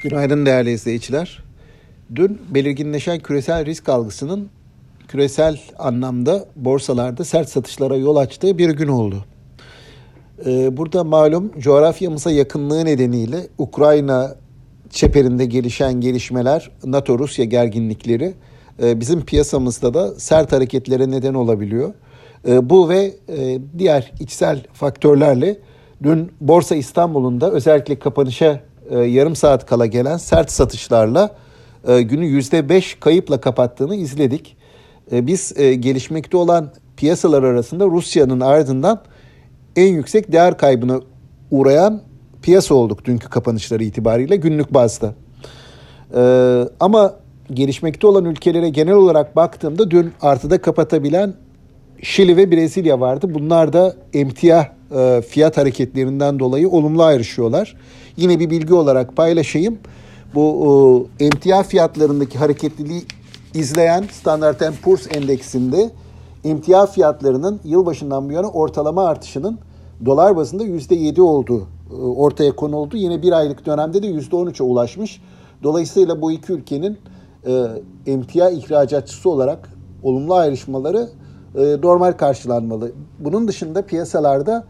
Günaydın değerli izleyiciler. Dün belirginleşen küresel risk algısının küresel anlamda borsalarda sert satışlara yol açtığı bir gün oldu. Ee, burada malum coğrafyamıza yakınlığı nedeniyle Ukrayna çeperinde gelişen gelişmeler, NATO-Rusya gerginlikleri e, bizim piyasamızda da sert hareketlere neden olabiliyor. E, bu ve e, diğer içsel faktörlerle dün Borsa İstanbul'un da özellikle kapanışa e, yarım saat kala gelen sert satışlarla e, günü yüzde beş kayıpla kapattığını izledik. E, biz e, gelişmekte olan piyasalar arasında Rusya'nın ardından en yüksek değer kaybına uğrayan piyasa olduk dünkü kapanışları itibariyle günlük bazda. E, ama gelişmekte olan ülkelere genel olarak baktığımda dün artıda kapatabilen Şili ve Brezilya vardı. Bunlar da emtia e, fiyat hareketlerinden dolayı olumlu ayrışıyorlar. Yine bir bilgi olarak paylaşayım. Bu e, emtia fiyatlarındaki hareketliliği izleyen Standard Poor's endeksinde emtia fiyatlarının yılbaşından bu yana ortalama artışının dolar bazında %7 olduğu e, ortaya konuldu. Yine bir aylık dönemde de %13'e ulaşmış. Dolayısıyla bu iki ülkenin e, emtia ihracatçısı olarak olumlu ayrışmaları e, normal karşılanmalı. Bunun dışında piyasalarda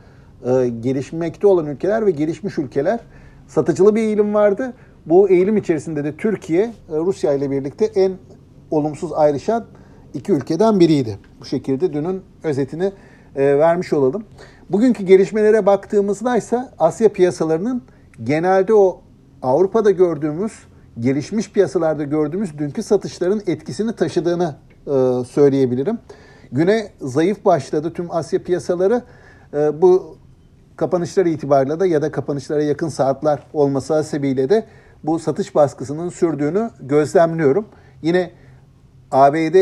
e, gelişmekte olan ülkeler ve gelişmiş ülkeler satıcılı bir eğilim vardı. Bu eğilim içerisinde de Türkiye e, Rusya ile birlikte en olumsuz ayrışan iki ülkeden biriydi. Bu şekilde dünün özetini vermiş olalım. Bugünkü gelişmelere baktığımızda ise Asya piyasalarının genelde o Avrupa'da gördüğümüz, gelişmiş piyasalarda gördüğümüz dünkü satışların etkisini taşıdığını söyleyebilirim. Güne zayıf başladı tüm Asya piyasaları. E, bu kapanışlar itibariyle de ya da kapanışlara yakın saatler olması hasebiyle de bu satış baskısının sürdüğünü gözlemliyorum. Yine ABD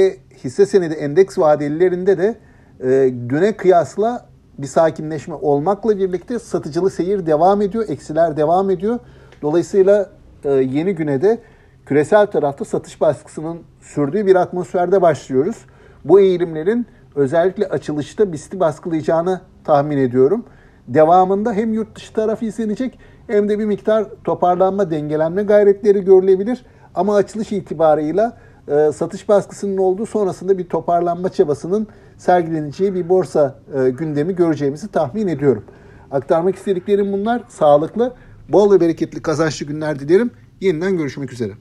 hisse senedi endeks vadelilerinde de e, düne kıyasla bir sakinleşme olmakla birlikte satıcılı seyir devam ediyor, eksiler devam ediyor. Dolayısıyla e, yeni güne de küresel tarafta satış baskısının sürdüğü bir atmosferde başlıyoruz bu eğilimlerin özellikle açılışta BIST'i baskılayacağını tahmin ediyorum. Devamında hem yurt dışı tarafı izlenecek hem de bir miktar toparlanma, dengelenme gayretleri görülebilir. Ama açılış itibarıyla e, satış baskısının olduğu sonrasında bir toparlanma çabasının sergileneceği bir borsa e, gündemi göreceğimizi tahmin ediyorum. Aktarmak istediklerim bunlar. Sağlıklı, bol ve bereketli kazançlı günler dilerim. Yeniden görüşmek üzere.